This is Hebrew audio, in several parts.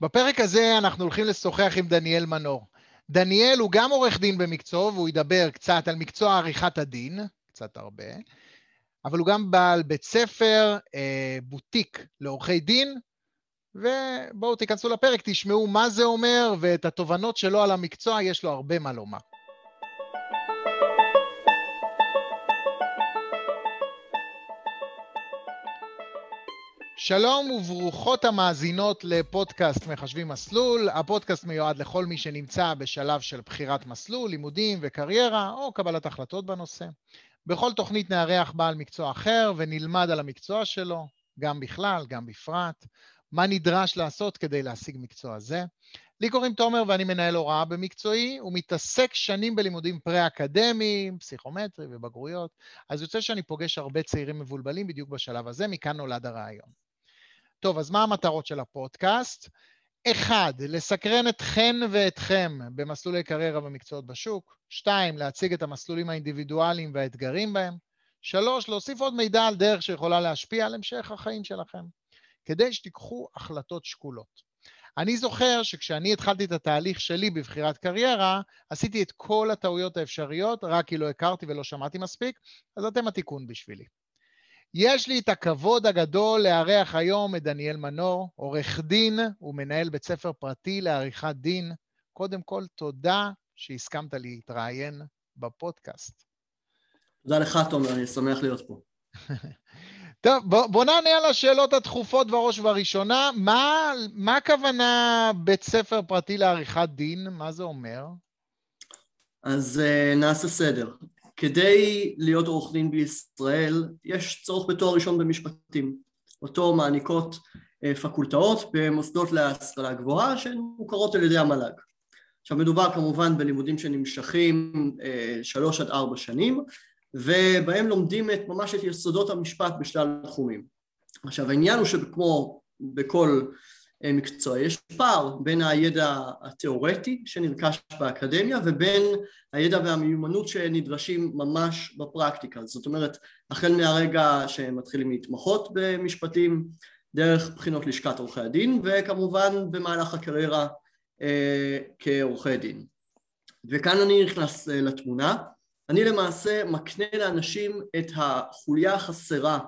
בפרק הזה אנחנו הולכים לשוחח עם דניאל מנור. דניאל הוא גם עורך דין במקצוע, והוא ידבר קצת על מקצוע עריכת הדין, קצת הרבה, אבל הוא גם בעל בית ספר, אה, בוטיק לעורכי דין, ובואו תיכנסו לפרק, תשמעו מה זה אומר, ואת התובנות שלו על המקצוע, יש לו הרבה מה לומר. שלום וברוכות המאזינות לפודקאסט מחשבים מסלול. הפודקאסט מיועד לכל מי שנמצא בשלב של בחירת מסלול, לימודים וקריירה, או קבלת החלטות בנושא. בכל תוכנית נארח בעל מקצוע אחר ונלמד על המקצוע שלו, גם בכלל, גם בפרט, מה נדרש לעשות כדי להשיג מקצוע זה. לי קוראים תומר ואני מנהל הוראה במקצועי, ומתעסק שנים בלימודים פרה-אקדמיים, פסיכומטרי ובגרויות, אז יוצא שאני פוגש הרבה צעירים מבולבלים בדיוק בשלב הזה, מכאן נולד הרעיון. טוב, אז מה המטרות של הפודקאסט? אחד, לסקרן אתכן ואתכם במסלולי קריירה ומקצועות בשוק. שתיים, להציג את המסלולים האינדיבידואליים והאתגרים בהם. שלוש, להוסיף עוד מידע על דרך שיכולה להשפיע על המשך החיים שלכם, כדי שתיקחו החלטות שקולות. אני זוכר שכשאני התחלתי את התהליך שלי בבחירת קריירה, עשיתי את כל הטעויות האפשריות, רק כי לא הכרתי ולא שמעתי מספיק, אז אתם התיקון בשבילי. יש לי את הכבוד הגדול לארח היום את דניאל מנור, עורך דין ומנהל בית ספר פרטי לעריכת דין. קודם כל, תודה שהסכמת להתראיין בפודקאסט. תודה לך, תומר, אני שמח להיות פה. טוב, בוא, בוא נענה על השאלות הדחופות בראש ובראשונה. מה, מה הכוונה בית ספר פרטי לעריכת דין? מה זה אומר? אז uh, נעשה סדר. כדי להיות עורך דין בישראל יש צורך בתואר ראשון במשפטים. אותו מעניקות אה, פקולטאות במוסדות להשכלה גבוהה שהן מוכרות על ידי המל"ג. עכשיו מדובר כמובן בלימודים שנמשכים אה, שלוש עד ארבע שנים ובהם לומדים את, ממש את יסודות המשפט בשלל תחומים. עכשיו העניין הוא שכמו בכל מקצוע. יש פער בין הידע התיאורטי שנרכש באקדמיה ובין הידע והמיומנות שנדרשים ממש בפרקטיקה. זאת אומרת, החל מהרגע שהם מתחילים להתמחות במשפטים, דרך בחינות לשכת עורכי הדין, וכמובן במהלך הקריירה אה, כעורכי דין. וכאן אני נכנס אה, לתמונה. אני למעשה מקנה לאנשים את החוליה החסרה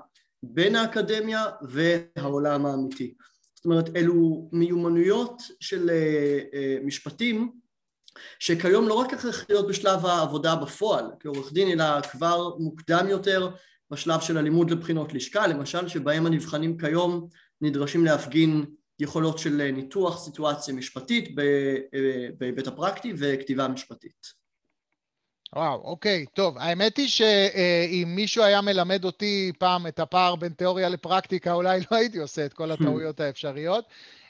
בין האקדמיה והעולם האמיתי. זאת אומרת אלו מיומנויות של אה, אה, משפטים שכיום לא רק הכרחיות בשלב העבודה בפועל כעורך דין אלא כבר מוקדם יותר בשלב של הלימוד לבחינות לשכה למשל שבהם הנבחנים כיום נדרשים להפגין יכולות של ניתוח סיטואציה משפטית אה, בהיבט הפרקטי וכתיבה משפטית וואו, אוקיי, טוב. האמת היא שאם מישהו היה מלמד אותי פעם את הפער בין תיאוריה לפרקטיקה, אולי לא הייתי עושה את כל הטעויות האפשריות,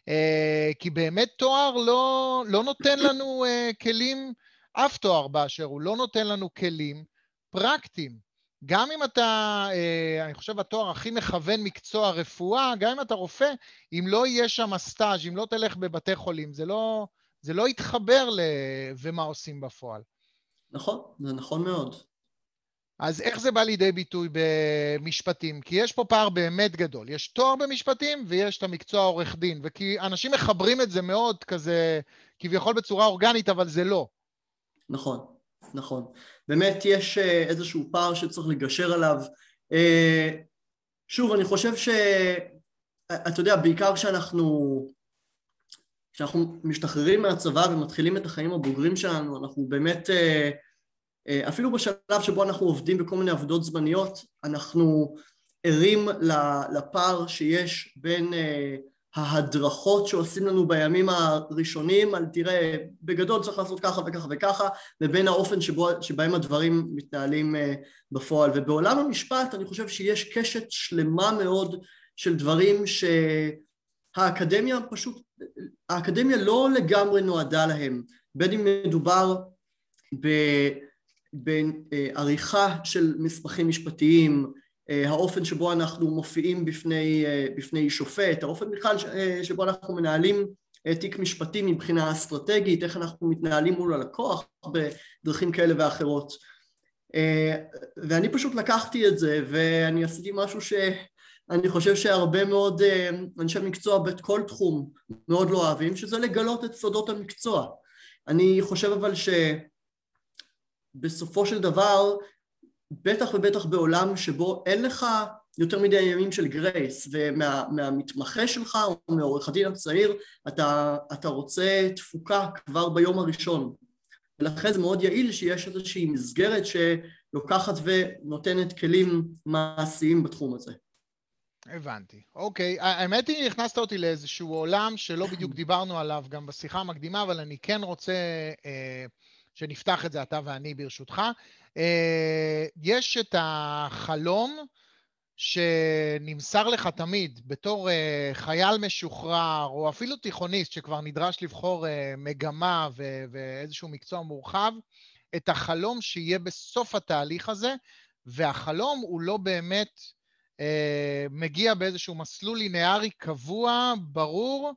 אה, כי באמת תואר לא, לא נותן לנו אה, כלים, אף תואר באשר הוא לא נותן לנו כלים פרקטיים. גם אם אתה, אה, אני חושב התואר הכי מכוון מקצוע רפואה, גם אם אתה רופא, אם לא יהיה שם סטאז', אם לא תלך בבתי חולים, זה לא, זה לא יתחבר ל... ומה עושים בפועל. נכון, זה נכון מאוד. אז איך זה בא לידי ביטוי במשפטים? כי יש פה פער באמת גדול. יש תואר במשפטים ויש את המקצוע עורך דין, וכי אנשים מחברים את זה מאוד כזה, כביכול בצורה אורגנית, אבל זה לא. נכון, נכון. באמת יש אה, איזשהו פער שצריך לגשר עליו. אה, שוב, אני חושב ש... אתה יודע, בעיקר כשאנחנו כשאנחנו משתחררים מהצבא ומתחילים את החיים הבוגרים שלנו, אנחנו באמת, אה, אה, אפילו בשלב שבו אנחנו עובדים בכל מיני עבודות זמניות, אנחנו ערים לפער שיש בין אה, ההדרכות שעושים לנו בימים הראשונים על תראה בגדול צריך לעשות ככה וככה וככה לבין האופן שבו, שבהם הדברים מתנהלים בפועל. ובעולם המשפט אני חושב שיש קשת שלמה מאוד של דברים ש... האקדמיה פשוט, האקדמיה לא לגמרי נועדה להם, בין אם מדובר בעריכה של מסמכים משפטיים, אה, האופן שבו אנחנו מופיעים בפני, אה, בפני שופט, האופן בכלל אה, שבו אנחנו מנהלים תיק משפטי מבחינה אסטרטגית, איך אנחנו מתנהלים מול הלקוח בדרכים כאלה ואחרות. ואני פשוט לקחתי את זה ואני עשיתי משהו ש... אני חושב שהרבה מאוד אה, אנשי מקצוע בכל תחום מאוד לא אוהבים, שזה לגלות את סודות המקצוע. אני חושב אבל שבסופו של דבר, בטח ובטח בעולם שבו אין לך יותר מדי ימים של גרייס, ומהמתמחה ומה, שלך או מעורך הדין הצעיר, אתה, אתה רוצה תפוקה כבר ביום הראשון. ולכן זה מאוד יעיל שיש איזושהי מסגרת שלוקחת ונותנת כלים מעשיים בתחום הזה. הבנתי. אוקיי, האמת היא, הכנסת אותי לאיזשהו עולם שלא בדיוק דיברנו עליו גם בשיחה המקדימה, אבל אני כן רוצה אה, שנפתח את זה אתה ואני ברשותך. אה, יש את החלום שנמסר לך תמיד בתור אה, חייל משוחרר, או אפילו תיכוניסט שכבר נדרש לבחור אה, מגמה ו- ואיזשהו מקצוע מורחב, את החלום שיהיה בסוף התהליך הזה, והחלום הוא לא באמת מגיע באיזשהו מסלול לינארי קבוע, ברור,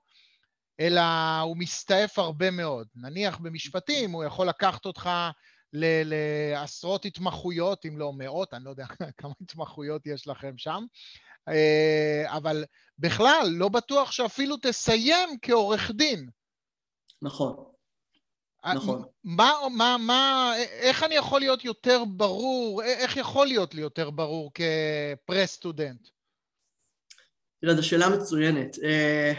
אלא הוא מסתעף הרבה מאוד. נניח במשפטים, הוא יכול לקחת אותך לעשרות התמחויות, אם לא מאות, אני לא יודע כמה התמחויות יש לכם שם, אה, אבל בכלל, לא בטוח שאפילו תסיים כעורך דין. נכון. אה, נכון. מה, מה, מה, איך אני יכול להיות יותר ברור, איך יכול להיות לי יותר ברור כפרה-סטודנט? תראה, זו שאלה מצוינת. אה,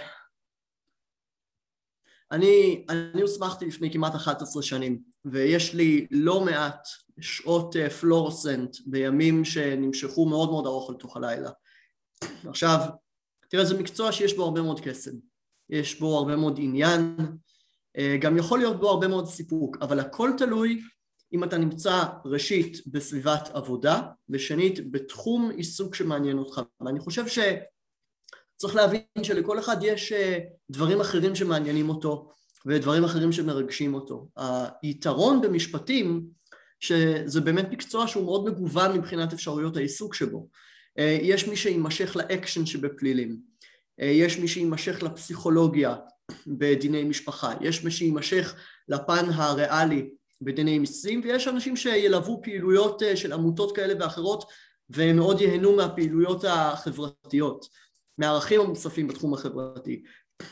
אני, אני הוסמכתי לפני כמעט 11 שנים, ויש לי לא מעט שעות אה, פלורסנט בימים שנמשכו מאוד מאוד ארוך לתוך הלילה. עכשיו, תראה, זה מקצוע שיש בו הרבה מאוד קסם. יש בו הרבה מאוד עניין, אה, גם יכול להיות בו הרבה מאוד סיפוק, אבל הכל תלוי אם אתה נמצא ראשית בסביבת עבודה, ושנית בתחום עיסוק שמעניין אותך. ואני חושב שצריך להבין שלכל אחד יש אה, דברים אחרים שמעניינים אותו ודברים אחרים שמרגשים אותו. היתרון במשפטים שזה באמת מקצוע שהוא מאוד מגוון מבחינת אפשרויות העיסוק שבו. אה, יש מי שיימשך לאקשן שבפלילים, יש מי שיימשך לפסיכולוגיה, בדיני משפחה, יש מי שיימשך לפן הריאלי בדיני מיסים ויש אנשים שילוו פעילויות אה, של עמותות כאלה ואחרות והם מאוד ייהנו מהפעילויות החברתיות, מהערכים המוספים בתחום החברתי.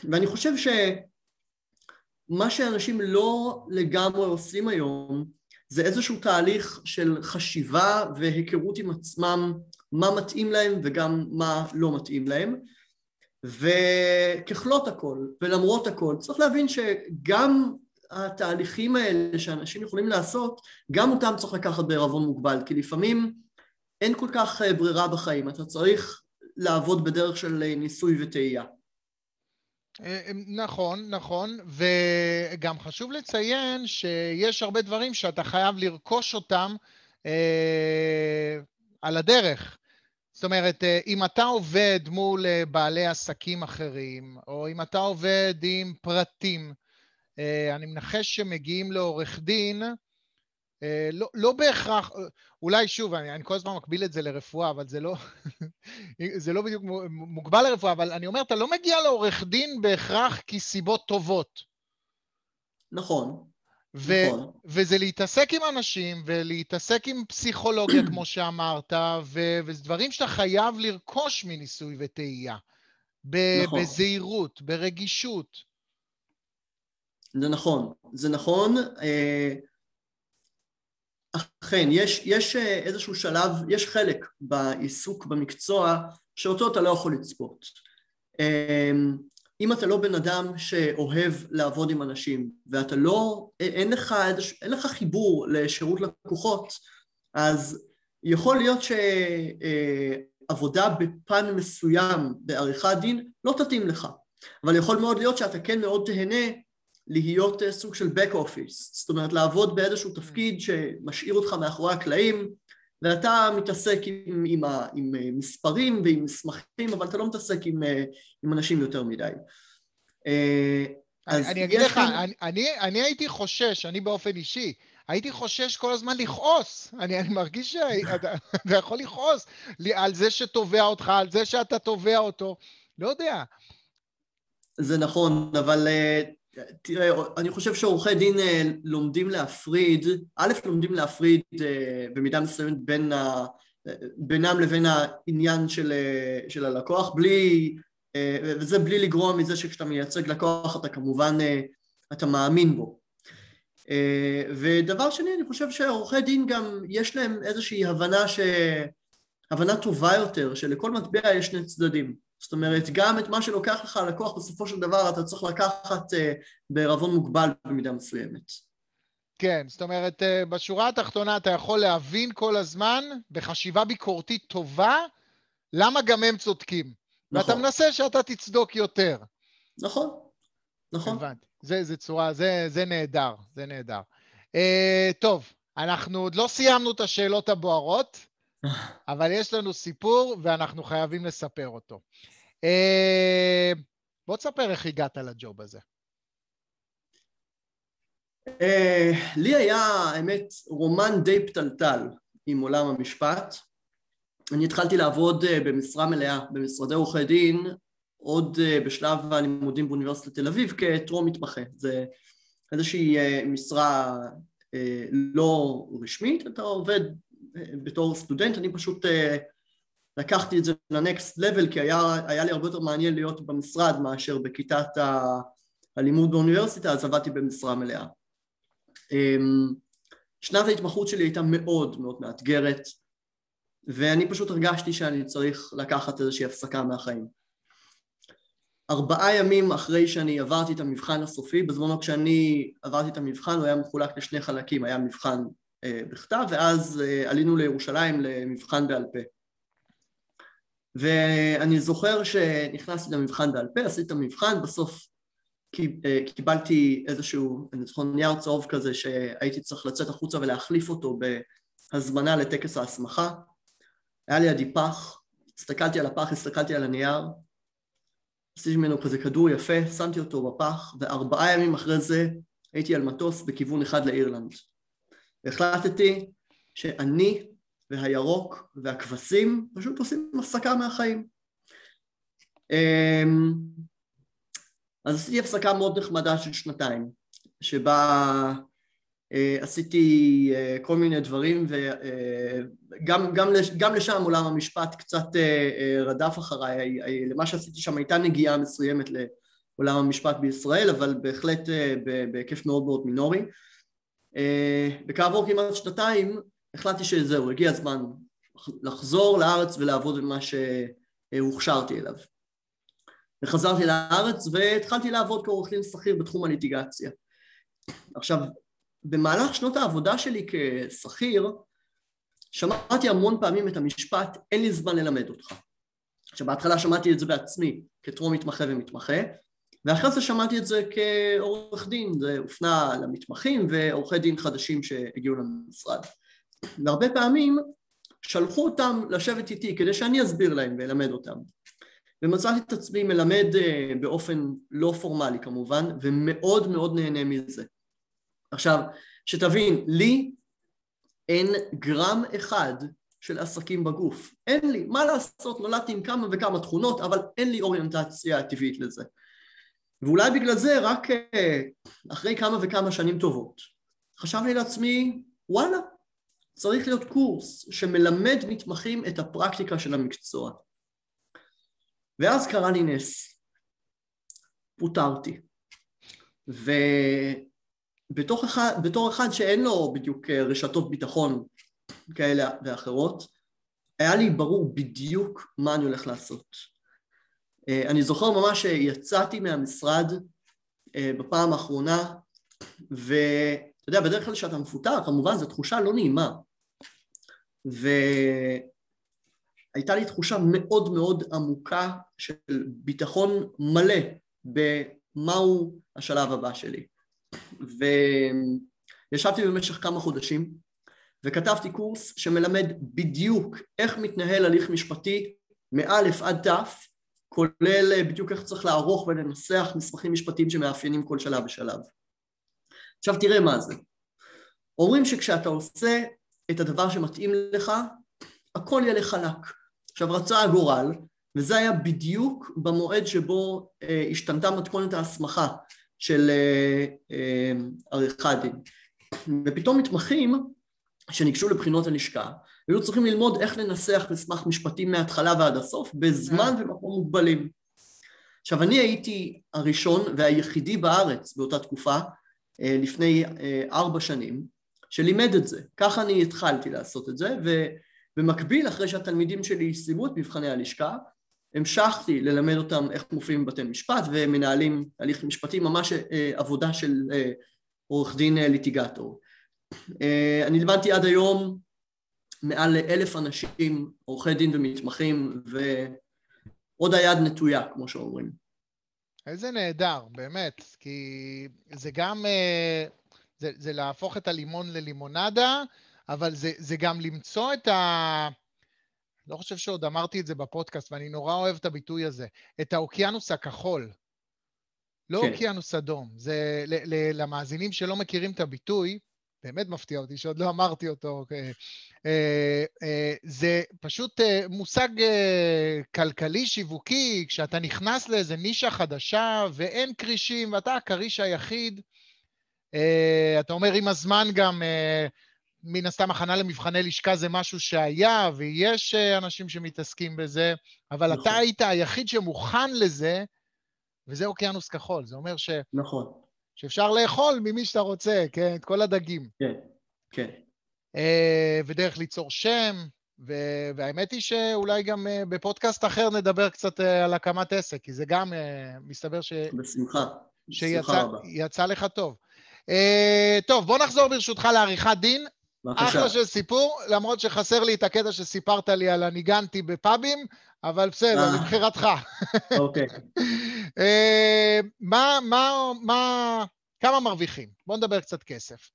ואני חושב שמה שאנשים לא לגמרי עושים היום זה איזשהו תהליך של חשיבה והיכרות עם עצמם מה מתאים להם וגם מה לא מתאים להם וככלות הכל ולמרות הכל צריך להבין שגם התהליכים האלה שאנשים יכולים לעשות גם אותם צריך לקחת בערבון מוגבל כי לפעמים אין כל כך אה, ברירה בחיים אתה צריך לעבוד בדרך של אה, ניסוי וטעייה אה, נכון, נכון, וגם חשוב לציין שיש הרבה דברים שאתה חייב לרכוש אותם אה, על הדרך. זאת אומרת, אה, אם אתה עובד מול אה, בעלי עסקים אחרים, או אם אתה עובד עם פרטים, אה, אני מנחש שמגיעים לעורך דין, לא, לא בהכרח, אולי שוב, אני, אני כל הזמן מקביל את זה לרפואה, אבל זה לא, זה לא בדיוק מוגבל לרפואה, אבל אני אומר, אתה לא מגיע לעורך דין בהכרח כי טובות. נכון. ו- נכון. וזה להתעסק עם אנשים ולהתעסק עם פסיכולוגיה, כמו שאמרת, ו- וזה דברים שאתה חייב לרכוש מניסוי וטעייה. ב- נכון. בזהירות, ברגישות. זה נכון, זה נכון. אה, אכן, יש, יש אה, איזשהו שלב, יש חלק בעיסוק במקצוע שאותו אתה לא יכול לצפות. אה, אם אתה לא בן אדם שאוהב לעבוד עם אנשים ואתה לא, אין לך, אין לך חיבור לשירות לקוחות אז יכול להיות שעבודה בפן מסוים בעריכת דין לא תתאים לך. אבל יכול מאוד להיות שאתה כן מאוד תהנה להיות סוג של back office. זאת אומרת לעבוד באיזשהו תפקיד שמשאיר אותך מאחורי הקלעים ואתה מתעסק עם, עם, עם מספרים ועם מסמכים, אבל אתה לא מתעסק עם, עם אנשים יותר מדי. אה, אני, אני אגיד לך, אני, אני, אני הייתי חושש, אני באופן אישי, הייתי חושש כל הזמן לכעוס. אני, אני מרגיש שאתה יכול לכעוס על זה שתובע אותך, על זה שאתה תובע אותו. לא יודע. זה נכון, אבל אה, תראה, אני חושב שעורכי דין אה, לומדים להפריד, א', לומדים להפריד אה, במידה מסוימת בין בינם לבין העניין של, של הלקוח, בלי, וזה בלי לגרוע מזה שכשאתה מייצג לקוח אתה כמובן, אתה מאמין בו. ודבר שני, אני חושב שעורכי דין גם יש להם איזושהי הבנה, ש... הבנה טובה יותר, שלכל מטבע יש שני צדדים. זאת אומרת, גם את מה שלוקח לך הלקוח בסופו של דבר אתה צריך לקחת בערבון מוגבל במידה מסוימת. כן, זאת אומרת, אה, בשורה התחתונה אתה יכול להבין כל הזמן, בחשיבה ביקורתית טובה, למה גם הם צודקים. נכון. ואתה מנסה שאתה תצדוק יותר. נכון, נכון. הבנתי. זה, זה צורה, זה, זה נהדר, זה נהדר. Uh, טוב, אנחנו עוד לא סיימנו את השאלות הבוערות, אבל יש לנו סיפור ואנחנו חייבים לספר אותו. Uh, בוא תספר איך הגעת לג'וב הזה. אה, לי היה, האמת, רומן די פתלתל עם עולם המשפט. אני התחלתי לעבוד אה, במשרה מלאה במשרדי עורכי דין עוד אה, בשלב הלימודים באוניברסיטת תל אביב כטרום מתמחה. זה איזושהי משרה לא רשמית, אתה עובד בתור סטודנט, אני פשוט לקחתי את זה לנקסט לבל כי היה, היה לי הרבה יותר מעניין להיות במשרד מאשר בכיתת הלימוד באוניברסיטה, אז עבדתי במשרה מלאה. אמ, שנת ההתמחות שלי הייתה מאוד מאוד מאתגרת ואני פשוט הרגשתי שאני צריך לקחת איזושהי הפסקה מהחיים. ארבעה ימים אחרי שאני עברתי את המבחן הסופי, בזמנו כשאני עברתי את המבחן הוא היה מחולק לשני חלקים, היה מבחן אה, בכתב ואז אה, עלינו לירושלים למבחן בעל פה. ואני זוכר שנכנסתי למבחן בעל פה, עשיתי את המבחן, בסוף אה, קיבלתי איזשהו, אני זוכר נייר צהוב כזה שהייתי צריך לצאת החוצה ולהחליף אותו בהזמנה לטקס ההסמכה. היה לידי פח, הסתכלתי על הפח, הסתכלתי על הנייר, עשיתי ממנו כזה כדור יפה, שמתי אותו בפח, וארבעה ימים אחרי זה הייתי על מטוס בכיוון אחד לאירלנד. והחלטתי שאני והירוק והכבשים פשוט עושים הפסקה מהחיים. אמ, אז עשיתי הפסקה מאוד נחמדה של שנתיים, שבה אה, עשיתי אה, כל מיני דברים וגם אה, גם, גם לשם עולם המשפט קצת רדף אחריי, למה שעשיתי שם הייתה נגיעה מסוימת לעולם המשפט בישראל, אבל בהחלט בהיקף מאוד מאוד מינורי. וכעבור כמעט שנתיים החלטתי שזהו, הגיע הזמן לחזור לארץ ולעבוד במה שהוכשרתי אליו. וחזרתי לארץ והתחלתי לעבוד כעורך דין שכיר בתחום הליטיגציה. עכשיו, במהלך שנות העבודה שלי כשכיר, שמעתי המון פעמים את המשפט, אין לי זמן ללמד אותך. עכשיו, בהתחלה שמעתי את זה בעצמי, כטרום מתמחה ומתמחה, ואחרי זה שמעתי את זה כעורך דין, זה הופנה למתמחים ועורכי דין חדשים שהגיעו למשרד. והרבה פעמים שלחו אותם לשבת איתי כדי שאני אסביר להם ואלמד אותם. ומצאתי את עצמי מלמד אה, באופן לא פורמלי כמובן, ומאוד מאוד נהנה מזה. עכשיו, שתבין, לי אין גרם אחד של עסקים בגוף. אין לי, מה לעשות, נולדתי עם כמה וכמה תכונות, אבל אין לי אוריינטציה טבעית לזה. ואולי בגלל זה, רק אה, אחרי כמה וכמה שנים טובות, חשבתי לעצמי, וואלה, צריך להיות קורס שמלמד מתמחים את הפרקטיקה של המקצוע. ואז קרה לי נס. פוטרתי. ובתור אחד, אחד שאין לו בדיוק אה, רשתות ביטחון כאלה ואחרות, היה לי ברור בדיוק מה אני הולך לעשות. אה, אני זוכר ממש שיצאתי מהמשרד אה, בפעם האחרונה, ואתה יודע, בדרך כלל כשאתה מפוטר, כמובן זו תחושה לא נעימה. ו... הייתה לי תחושה מאוד מאוד עמוקה של ביטחון מלא במהו השלב הבא שלי. וישבתי במשך כמה חודשים וכתבתי קורס שמלמד בדיוק איך מתנהל הליך משפטי מאלף עד תף, כולל בדיוק איך צריך לערוך ולנסח מסמכים משפטיים שמאפיינים כל שלב ושלב. עכשיו תראה מה זה. אומרים שכשאתה עושה את הדבר שמתאים לך, הכל יהיה לך חלק. עכשיו רצה הגורל, וזה היה בדיוק במועד שבו אה, השתנתה מתכונת ההסמכה של אה, אה, עריכת דין. ופתאום מתמחים שניגשו לבחינות הלשכה, היו צריכים ללמוד איך לנסח מסמך משפטי מההתחלה ועד הסוף בזמן אה. ומקום מוגבלים. עכשיו אני הייתי הראשון והיחידי בארץ באותה תקופה, לפני אה, ארבע שנים, שלימד את זה. ככה אני התחלתי לעשות את זה, ובמקביל אחרי שהתלמידים שלי סיימו את מבחני הלשכה, המשכתי ללמד אותם איך מופיעים בבתי משפט ומנהלים הליך משפטי, ממש עבודה של עורך דין ליטיגטור. אני לימדתי עד היום מעל לאלף אנשים, עורכי דין ומתמחים, ועוד היד נטויה, כמו שאומרים. איזה נהדר, באמת, כי זה גם, אה, זה, זה להפוך את הלימון ללימונדה, אבל זה, זה גם למצוא את ה... לא חושב שעוד אמרתי את זה בפודקאסט, ואני נורא אוהב את הביטוי הזה, את האוקיינוס הכחול. לא כן. אוקיינוס אדום. זה, ל, ל, למאזינים שלא מכירים את הביטוי, באמת מפתיע אותי שעוד לא אמרתי אותו. אה, אה, זה פשוט אה, מושג כלכלי, שיווקי, כשאתה נכנס לאיזה נישה חדשה ואין כרישים ואתה הכריש היחיד, אתה אומר עם הזמן גם, מן הסתם הכנה למבחני לשכה זה משהו שהיה ויש אנשים שמתעסקים בזה, אבל נכון. אתה היית היחיד שמוכן לזה, וזה אוקיינוס כחול. זה אומר ש... נכון. שאפשר לאכול ממי שאתה רוצה, כן? את כל הדגים. כן, כן. אה, ודרך ליצור שם, ו- והאמת היא שאולי גם אה, בפודקאסט אחר נדבר קצת אה, על הקמת עסק, כי זה גם מסתבר ש... בשמחה, שיצא לך טוב. טוב, בוא נחזור ברשותך לעריכת דין. בבקשה. אחלה של סיפור, למרות שחסר לי את הקטע שסיפרת לי על הניגנתי בפאבים, אבל בסדר, לבחירתך. אוקיי. מה, מה, מה, כמה מרוויחים? בוא נדבר קצת כסף.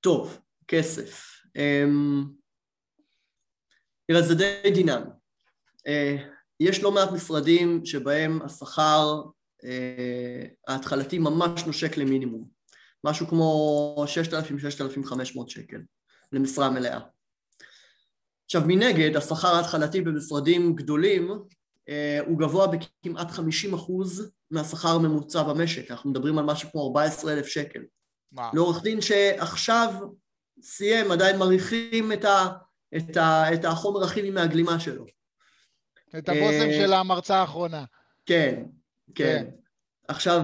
טוב, כסף. אמ, תראה, זה די דינמי. אה, יש לא מעט משרדים שבהם השכר אה, ההתחלתי ממש נושק למינימום. משהו כמו 6,000-6,500 שקל למשרה מלאה. עכשיו מנגד, השכר ההתחלתי במשרדים גדולים אה, הוא גבוה בכמעט 50% מהשכר הממוצע במשק, אנחנו מדברים על משהו כמו 14,000 שקל. לעורך דין שעכשיו סיים, עדיין מריחים את, ה, את, ה, את החומר הכימי מהגלימה שלו. את הבושם של המרצה האחרונה. כן, כן. כן. עכשיו,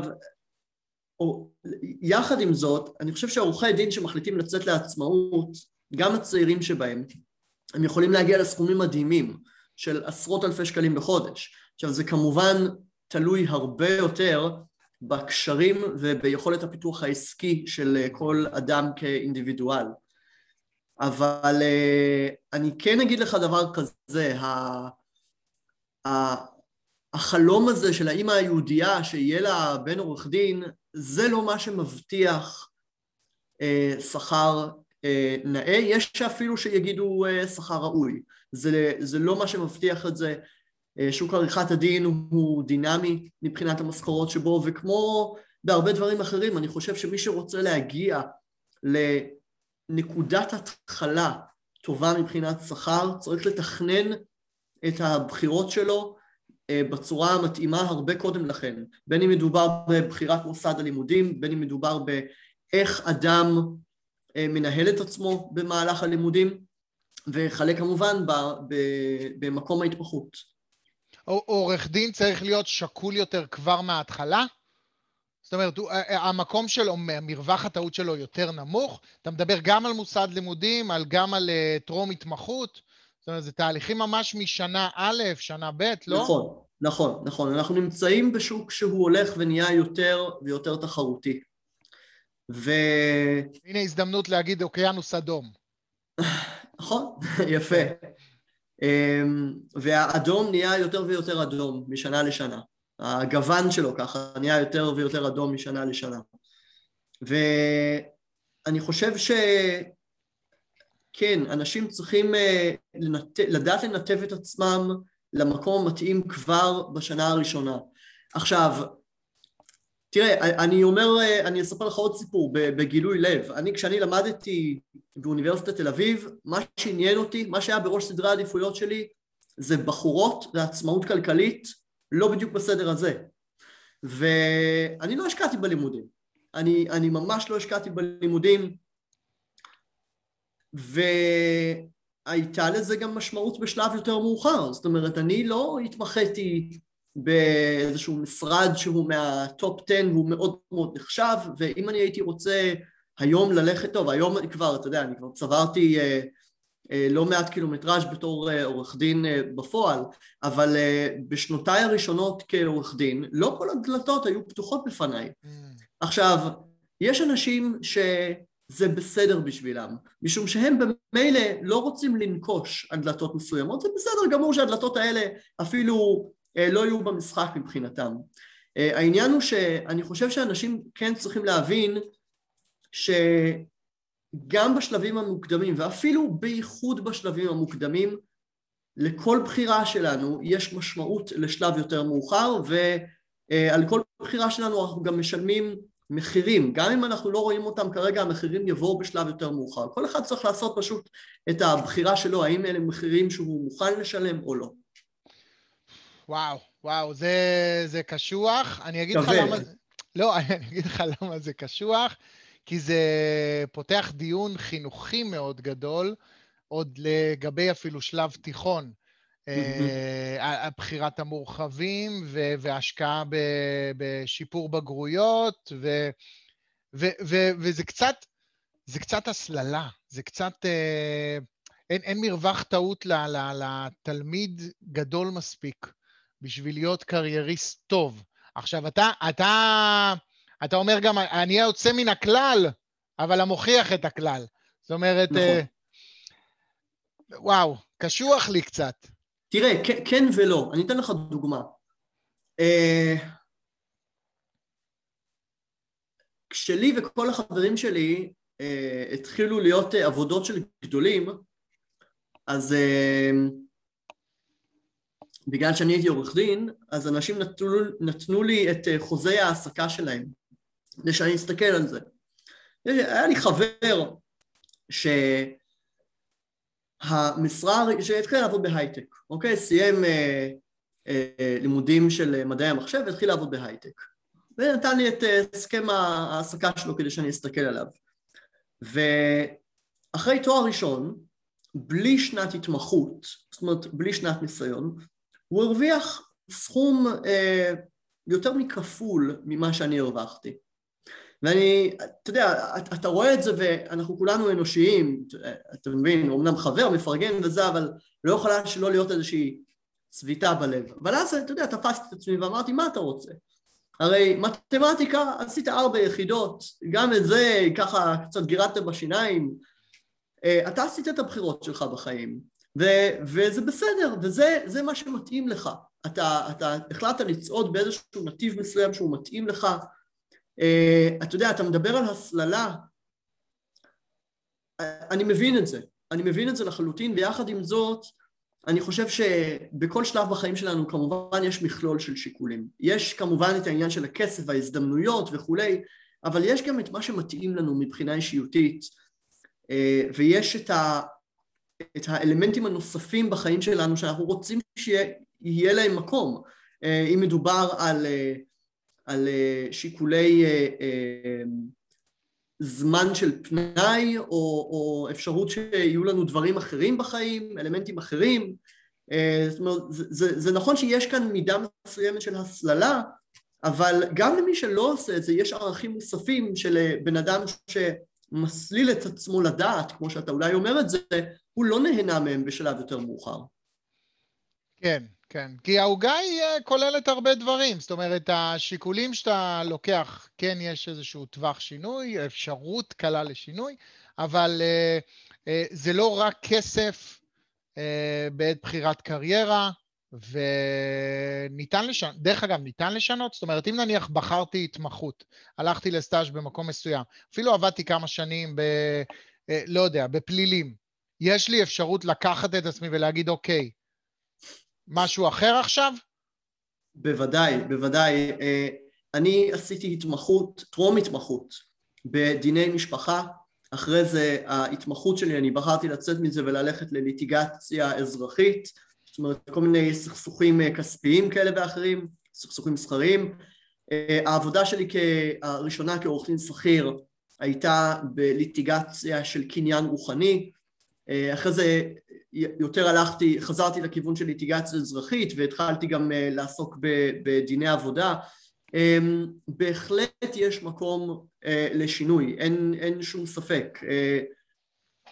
יחד עם זאת, אני חושב שעורכי דין שמחליטים לצאת לעצמאות, גם הצעירים שבהם, הם יכולים להגיע לסכומים מדהימים של עשרות אלפי שקלים בחודש. עכשיו זה כמובן תלוי הרבה יותר בקשרים וביכולת הפיתוח העסקי של כל אדם כאינדיבידואל. אבל אה, אני כן אגיד לך דבר כזה, החלום הזה של האימא היהודייה שיהיה לה בן עורך דין, זה לא מה שמבטיח אה, שכר אה, נאה, יש אפילו שיגידו אה, שכר ראוי, זה, זה לא מה שמבטיח את זה, אה, שוק עריכת הדין הוא דינמי מבחינת המשכורות שבו וכמו בהרבה דברים אחרים אני חושב שמי שרוצה להגיע לנקודת התחלה טובה מבחינת שכר צריך לתכנן את הבחירות שלו בצורה המתאימה הרבה קודם לכן. בין אם מדובר בבחירת מוסד הלימודים בין אם מדובר באיך אדם אה, מנהל את עצמו במהלך הלימודים, וכלה כמובן במקום ההתמחות. עורך דין צריך להיות שקול יותר כבר מההתחלה? זאת אומרת, אה, אה, המקום שלו, מרווח הטעות שלו יותר נמוך? אתה מדבר גם על מוסד לימודים, על, גם על טרום התמחות? זאת אומרת, זה תהליכים ממש משנה א', שנה ב', לא? נכון, נכון, נכון. אנחנו נמצאים בשוק שהוא הולך ונהיה יותר ויותר תחרותי. ו... הנה הזדמנות להגיד אוקיינוס אדום. נכון, יפה. אמ, והאדום נהיה יותר ויותר אדום משנה לשנה. הגוון שלו ככה נהיה יותר ויותר אדום משנה לשנה. ואני חושב שכן, אנשים צריכים אה, לנת... לדעת לנתב את עצמם למקום המתאים כבר בשנה הראשונה. עכשיו, תראה, אני אומר, אני אספר לך עוד סיפור בגילוי לב. אני, כשאני למדתי באוניברסיטת תל אביב, מה שעניין אותי, מה שהיה בראש סדרי העדיפויות שלי, זה בחורות ועצמאות כלכלית, לא בדיוק בסדר הזה. ואני לא השקעתי בלימודים. אני, אני ממש לא השקעתי בלימודים, הייתה לזה גם משמעות בשלב יותר מאוחר, זאת אומרת אני לא התמחיתי באיזשהו משרד שהוא מהטופ 10 והוא מאוד מאוד נחשב ואם אני הייתי רוצה היום ללכת טוב, היום אני כבר, אתה יודע, אני כבר צברתי אה, אה, לא מעט קילומטראז' בתור אה, עורך דין אה, בפועל, אבל אה, בשנותיי הראשונות כעורך דין לא כל הדלתות היו פתוחות בפניי. Mm. עכשיו, יש אנשים שזה בסדר בשבילם, משום שהם במילא לא רוצים לנקוש על דלתות מסוימות, זה בסדר גמור שהדלתות האלה אפילו לא יהיו במשחק מבחינתם. אה, העניין הוא שאני חושב שאנשים כן צריכים להבין שגם בשלבים המוקדמים ואפילו בייחוד בשלבים המוקדמים לכל בחירה שלנו יש משמעות לשלב יותר מאוחר ועל כל בחירה שלנו אנחנו גם משלמים מחירים, גם אם אנחנו לא רואים אותם כרגע המחירים יבואו בשלב יותר מאוחר, כל אחד צריך לעשות פשוט את הבחירה שלו האם אלה מחירים שהוא מוכן לשלם או לא וואו, וואו, זה, זה קשוח. אני אגיד לך למה... לא, אני אגיד לך למה זה קשוח, כי זה פותח דיון חינוכי מאוד גדול, עוד לגבי אפילו שלב תיכון. אה, בחירת המורחבים והשקעה בשיפור בגרויות, וזה קצת, זה קצת הסללה, זה קצת... אה, אין, אין מרווח טעות לתלמיד גדול מספיק בשביל להיות קרייריסט טוב. עכשיו, אתה, אתה, אתה אומר גם, אני יוצא מן הכלל, אבל המוכיח את הכלל. זאת אומרת, נכון. אה, וואו, קשוח לי קצת. תראה, כן, כן ולא. אני אתן לך דוגמה. אה, כשלי וכל החברים שלי אה, התחילו להיות אה, עבודות של גדולים, אז אה, בגלל שאני הייתי עורך דין, אז אנשים נתנו, נתנו לי את אה, חוזי ההעסקה שלהם, כדי שאני אסתכל על זה. היה לי חבר שהמשרה, שהתחיל לעבוד בהייטק, אוקיי? סיים אה, אה, לימודים של מדעי המחשב והתחיל לעבוד בהייטק. ונתן לי את אה, הסכם ההעסקה שלו כדי שאני אסתכל עליו. ואחרי תואר ראשון, בלי שנת התמחות, זאת אומרת בלי שנת ניסיון, הוא הרוויח סכום אה, יותר מכפול ממה שאני הרווחתי. ואני, אתה יודע, אתה, אתה רואה את זה ואנחנו כולנו אנושיים, אתה מבין, אמנם חבר, מפרגן וזה, אבל לא יכולה שלא להיות איזושהי צביטה בלב. אבל אז, אתה יודע, תפסתי את עצמי ואמרתי, מה אתה רוצה? הרי מתמטיקה, עשית ארבע יחידות, גם את זה ככה קצת גירדת בשיניים, אה, אתה עשית את הבחירות שלך בחיים, ו- וזה בסדר, וזה מה שמתאים לך. אתה, אתה החלטת לצעוד באיזשהו נתיב מסוים שהוא מתאים לך. Uh, אתה יודע, אתה מדבר על הסללה, אני מבין את זה, אני מבין את זה לחלוטין, ויחד עם זאת, אני חושב שבכל שלב בחיים שלנו כמובן יש מכלול של שיקולים. יש כמובן את העניין של הכסף וההזדמנויות וכולי, אבל יש גם את מה שמתאים לנו מבחינה אישיותית, אה, ויש את ה... את האלמנטים הנוספים בחיים שלנו שאנחנו רוצים שיהיה להם מקום. אה, אם מדובר על, אה, על אה, שיקולי זמן של פנאי או, או אפשרות שיהיו לנו דברים אחרים בחיים, אלמנטים אחרים. זאת אומרת, זה, זה, זה נכון שיש כאן מידה מסוימת של הסללה, אבל גם למי שלא עושה את זה יש ערכים נוספים של בן אדם שמסליל את עצמו לדעת, כמו שאתה אולי אומר את זה, הוא לא נהנה מהם בשלב יותר מאוחר. כן, כן. כי העוגה היא אה, כוללת הרבה דברים. זאת אומרת, השיקולים שאתה לוקח, כן יש איזשהו טווח שינוי, אפשרות קלה לשינוי, אבל uh, uh, זה לא רק כסף uh, בעת בחירת קריירה, וניתן לשנות, דרך אגב, ניתן לשנות? זאת אומרת, אם נניח בחרתי התמחות, הלכתי לסטאז' במקום מסוים, אפילו עבדתי כמה שנים ב... לא יודע, בפלילים, יש לי אפשרות לקחת את עצמי ולהגיד, אוקיי, משהו אחר עכשיו? בוודאי, בוודאי. אה, אני עשיתי התמחות, טרום התמחות, בדיני משפחה. אחרי זה ההתמחות שלי, אני בחרתי לצאת מזה וללכת לליטיגציה אזרחית, אומרת כל מיני סכסוכים אה, כספיים כאלה ואחרים, סכסוכים מסחריים. אה, העבודה שלי הראשונה כעורך דין שכיר הייתה בליטיגציה של קניין רוחני, אחרי זה יותר הלכתי, חזרתי לכיוון של ליטיגציה אזרחית והתחלתי גם לעסוק בדיני עבודה. בהחלט יש מקום לשינוי, אין, אין שום ספק.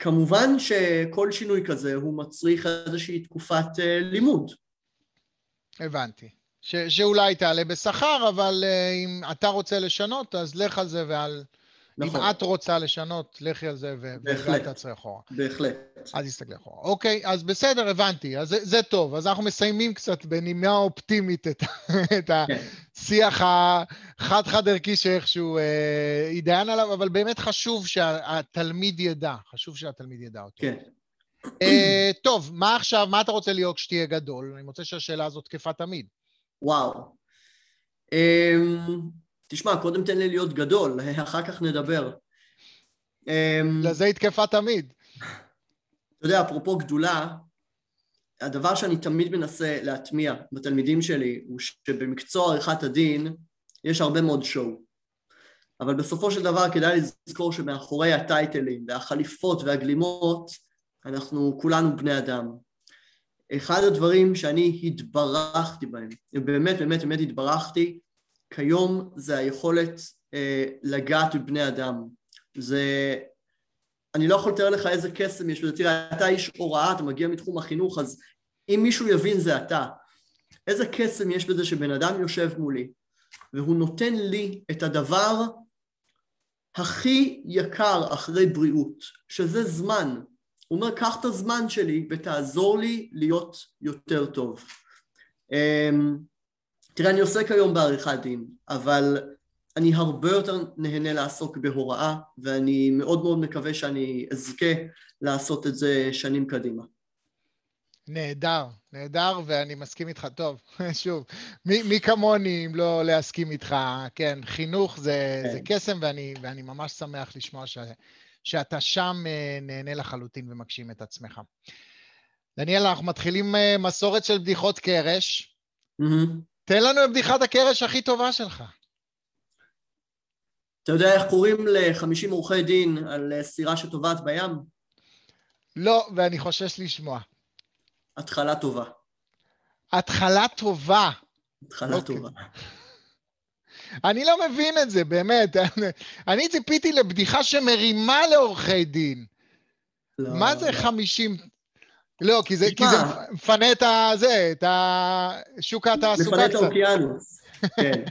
כמובן שכל שינוי כזה הוא מצריך איזושהי תקופת לימוד. הבנתי. ש, שאולי תעלה בשכר, אבל uh, אם אתה רוצה לשנות, אז לך על זה ועל... נכון. אם את רוצה לשנות, לכי על זה ואל תעצרי אחורה. בהחלט. אל תסתכלי אחורה. אוקיי, אז בסדר, הבנתי. אז זה, זה טוב. אז אנחנו מסיימים קצת בנימה אופטימית את, את כן. השיח החד-חד ערכי שאיכשהו אה, עליו, אבל באמת חשוב שהתלמיד ידע. חשוב שהתלמיד ידע אותו. כן. אה, טוב, מה עכשיו, מה אתה רוצה להיות כשתהיה גדול? אני מוצא שהשאלה הזאת תקפה תמיד. וואו. Um, תשמע, קודם תן לי להיות גדול, אחר כך נדבר. Um, לזה היא תקפה תמיד. אתה יודע, אפרופו גדולה, הדבר שאני תמיד מנסה להטמיע בתלמידים שלי הוא שבמקצוע עריכת הדין יש הרבה מאוד שואו. אבל בסופו של דבר כדאי לזכור שמאחורי הטייטלים והחליפות והגלימות אנחנו כולנו בני אדם. אחד הדברים שאני התברכתי בהם, באמת באמת באמת התברכתי, כיום זה היכולת אה, לגעת בבני אדם. זה... אני לא יכול לתאר לך איזה קסם יש בזה. תראה, אתה איש הוראה, אתה מגיע מתחום החינוך, אז אם מישהו יבין זה אתה. איזה קסם יש בזה שבן אדם יושב מולי, והוא נותן לי את הדבר הכי יקר אחרי בריאות, שזה זמן. הוא אומר, קח את הזמן שלי ותעזור לי להיות יותר טוב. אמ, תראה, אני עוסק היום בעריכת דין, אבל אני הרבה יותר נהנה לעסוק בהוראה, ואני מאוד מאוד מקווה שאני אזכה לעשות את זה שנים קדימה. נהדר, נהדר, ואני מסכים איתך. טוב, שוב, מי, מי כמוני אם לא להסכים איתך? כן, חינוך זה, כן. זה קסם, ואני, ואני ממש שמח לשמוע ש, שאתה שם אה, נהנה לחלוטין ומגשים את עצמך. דניאל, אנחנו מתחילים אה, מסורת של בדיחות קרש. Mm-hmm. תן לנו את בדיחת הקרש הכי טובה שלך. אתה יודע איך קוראים ל-50 עורכי דין על אה, סירה שטובעת בים? לא, ואני חושש לשמוע. התחלה טובה. התחלה טובה. התחלה okay. אוקיי. טובה. אני לא מבין את זה, באמת. אני ציפיתי לבדיחה שמרימה לעורכי דין. לא, מה זה לא. 50... לא, כי זה, כי זה מפנה את הזה, את שוק התעסוקה קצת. מפנה את האוקיינוס, כן.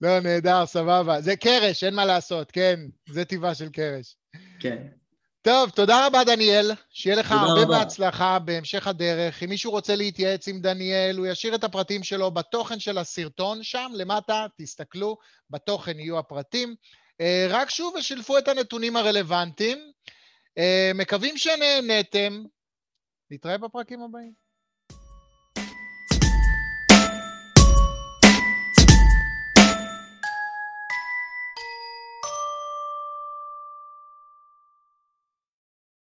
לא, נהדר, סבבה. זה קרש, אין מה לעשות, כן. זה טבעה של קרש. כן. טוב, תודה רבה, דניאל. שיהיה לך הרבה רבה. בהצלחה בהמשך הדרך. אם מישהו רוצה להתייעץ עם דניאל, הוא ישאיר את הפרטים שלו בתוכן של הסרטון שם, למטה, תסתכלו, בתוכן יהיו הפרטים. אה, רק שוב, ושילפו את הנתונים הרלוונטיים. אה, מקווים שנהנתם. נתראה בפרקים הבאים.